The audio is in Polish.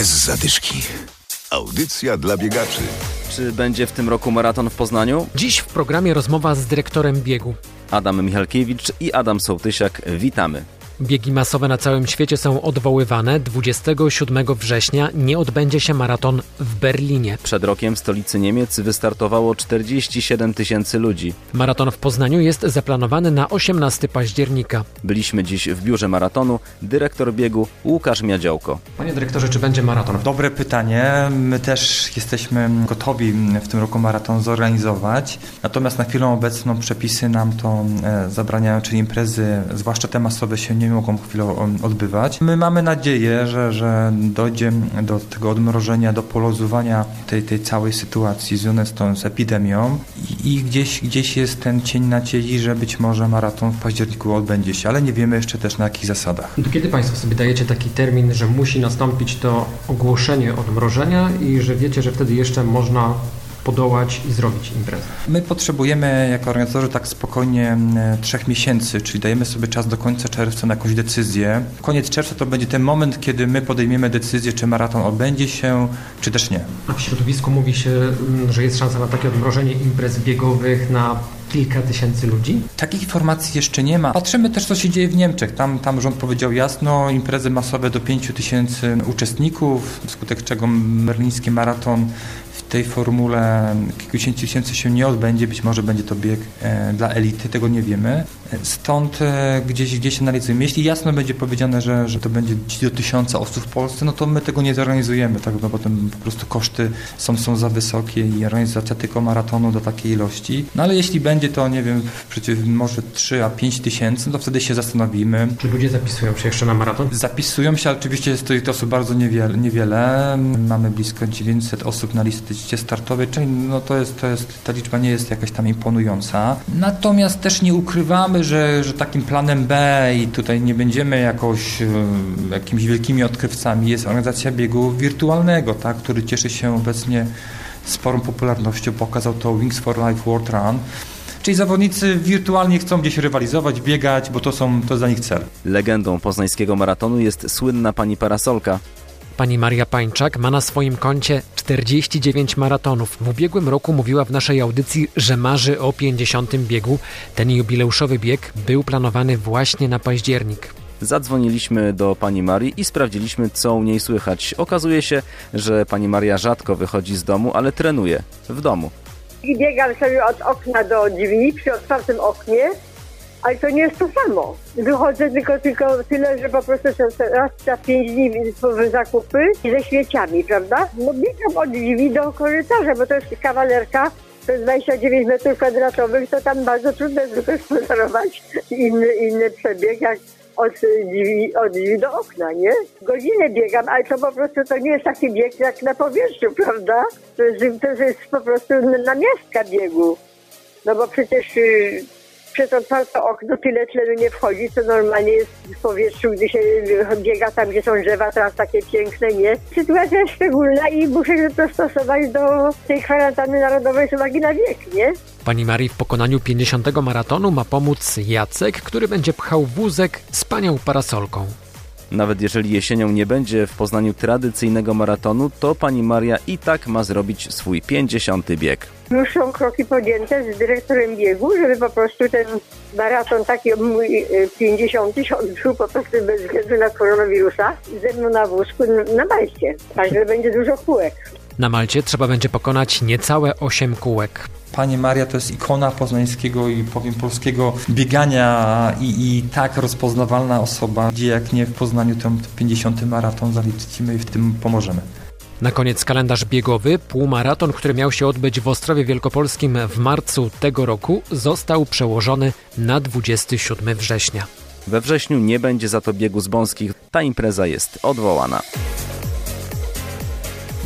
Bez zadyszki. Audycja dla biegaczy. Czy będzie w tym roku maraton w Poznaniu? Dziś w programie rozmowa z dyrektorem biegu. Adam Michalkiewicz i Adam Sołtysiak. Witamy. Biegi masowe na całym świecie są odwoływane. 27 września nie odbędzie się maraton w Berlinie. Przed rokiem w stolicy Niemiec wystartowało 47 tysięcy ludzi. Maraton w Poznaniu jest zaplanowany na 18 października. Byliśmy dziś w biurze maratonu. Dyrektor biegu Łukasz Miadziołko. Panie dyrektorze, czy będzie maraton? Dobre pytanie. My też jesteśmy gotowi w tym roku maraton zorganizować. Natomiast na chwilę obecną przepisy nam to e, zabraniają, czyli imprezy, zwłaszcza te masowe, się nie mogą chwilę odbywać. My mamy nadzieję, że, że dojdzie do tego odmrożenia, do poluzowania tej, tej całej sytuacji związanej z tą z epidemią i, i gdzieś, gdzieś jest ten cień nadziei, że być może maraton w październiku odbędzie się, ale nie wiemy jeszcze też na jakich zasadach. I kiedy Państwo sobie dajecie taki termin, że musi nastąpić to ogłoszenie odmrożenia i że wiecie, że wtedy jeszcze można podołać i zrobić imprezę? My potrzebujemy jako organizatorzy tak spokojnie trzech miesięcy, czyli dajemy sobie czas do końca czerwca na jakąś decyzję. Koniec czerwca to będzie ten moment, kiedy my podejmiemy decyzję, czy maraton odbędzie się, czy też nie. A w środowisku mówi się, że jest szansa na takie odmrożenie imprez biegowych na kilka tysięcy ludzi? Takich informacji jeszcze nie ma. Patrzymy też, co się dzieje w Niemczech. Tam, tam rząd powiedział jasno, imprezy masowe do 5 tysięcy uczestników, wskutek czego berliński maraton tej formule kilkudziesięciu tysięcy się nie odbędzie, być może będzie to bieg e, dla elity, tego nie wiemy. Stąd e, gdzieś, gdzieś analizujemy. Jeśli jasno będzie powiedziane, że, że to będzie do tysiąca osób w Polsce, no to my tego nie zorganizujemy, tak, no potem po prostu koszty są, są za wysokie i organizacja tylko maratonu do takiej ilości. No ale jeśli będzie to, nie wiem, przecież może 3 a 5 tysięcy, no to wtedy się zastanowimy. Czy ludzie zapisują się jeszcze na maraton? Zapisują się, oczywiście jest to osób bardzo niewiele. niewiele. Mamy blisko 900 osób na liście startowej, czyli no to jest, to jest, ta liczba nie jest jakaś tam imponująca. Natomiast też nie ukrywamy, że, że takim planem B i tutaj nie będziemy jakoś jakimiś wielkimi odkrywcami jest organizacja biegu wirtualnego, tak, który cieszy się obecnie sporą popularnością. Pokazał to Wings for Life World Run. Czyli zawodnicy wirtualnie chcą gdzieś rywalizować, biegać, bo to, są, to jest dla nich cel. Legendą poznańskiego maratonu jest słynna pani parasolka. Pani Maria Pańczak ma na swoim koncie 49 maratonów. W ubiegłym roku mówiła w naszej audycji, że marzy o 50 biegu. Ten jubileuszowy bieg był planowany właśnie na październik. Zadzwoniliśmy do pani Marii i sprawdziliśmy, co u niej słychać. Okazuje się, że pani Maria rzadko wychodzi z domu, ale trenuje w domu. Biegam sobie od okna do drzwi przy otwartym oknie ale to nie jest to samo. Wychodzę tylko, tylko tyle, że po prostu raz na pięć dni zakupy ze śmieciami, prawda? No biegam od drzwi do korytarza, bo to jest kawalerka, to jest 29 metrów kwadratowych, to tam bardzo trudno jest wygospodarować inny, inny przebieg, jak od drzwi, od drzwi do okna, nie? Godzinę biegam, ale to po prostu to nie jest taki bieg jak na powierzchni, prawda? To jest, to jest po prostu namiastka biegu. No bo przecież y, przez otwarte okno tyle tlenu nie wchodzi, co normalnie jest w powietrzu, gdy się biega tam, gdzie są drzewa, teraz takie piękne, nie? Sytuacja jest szczególna i muszę się dostosować do tej kwarantanny narodowej z uwagi na wiek, nie? Pani Marii w pokonaniu 50 maratonu ma pomóc Jacek, który będzie pchał wózek z panią parasolką. Nawet jeżeli jesienią nie będzie w Poznaniu tradycyjnego maratonu, to pani Maria i tak ma zrobić swój 50. bieg. Już są kroki podjęte z dyrektorem biegu, żeby po prostu ten maraton taki mój 50 y, odbył po prostu bez względu na koronawirusa ze mną na wózku na Malcie. Także będzie dużo kółek. Na Malcie trzeba będzie pokonać niecałe 8 kółek. Pani Maria to jest ikona poznańskiego i powiem polskiego biegania i, i tak rozpoznawalna osoba, gdzie jak nie w Poznaniu ten 50. maraton zaliczymy i w tym pomożemy. Na koniec kalendarz biegowy. Półmaraton, który miał się odbyć w Ostrowie Wielkopolskim w marcu tego roku, został przełożony na 27 września. We wrześniu nie będzie za to biegu z Bąskich. Ta impreza jest odwołana.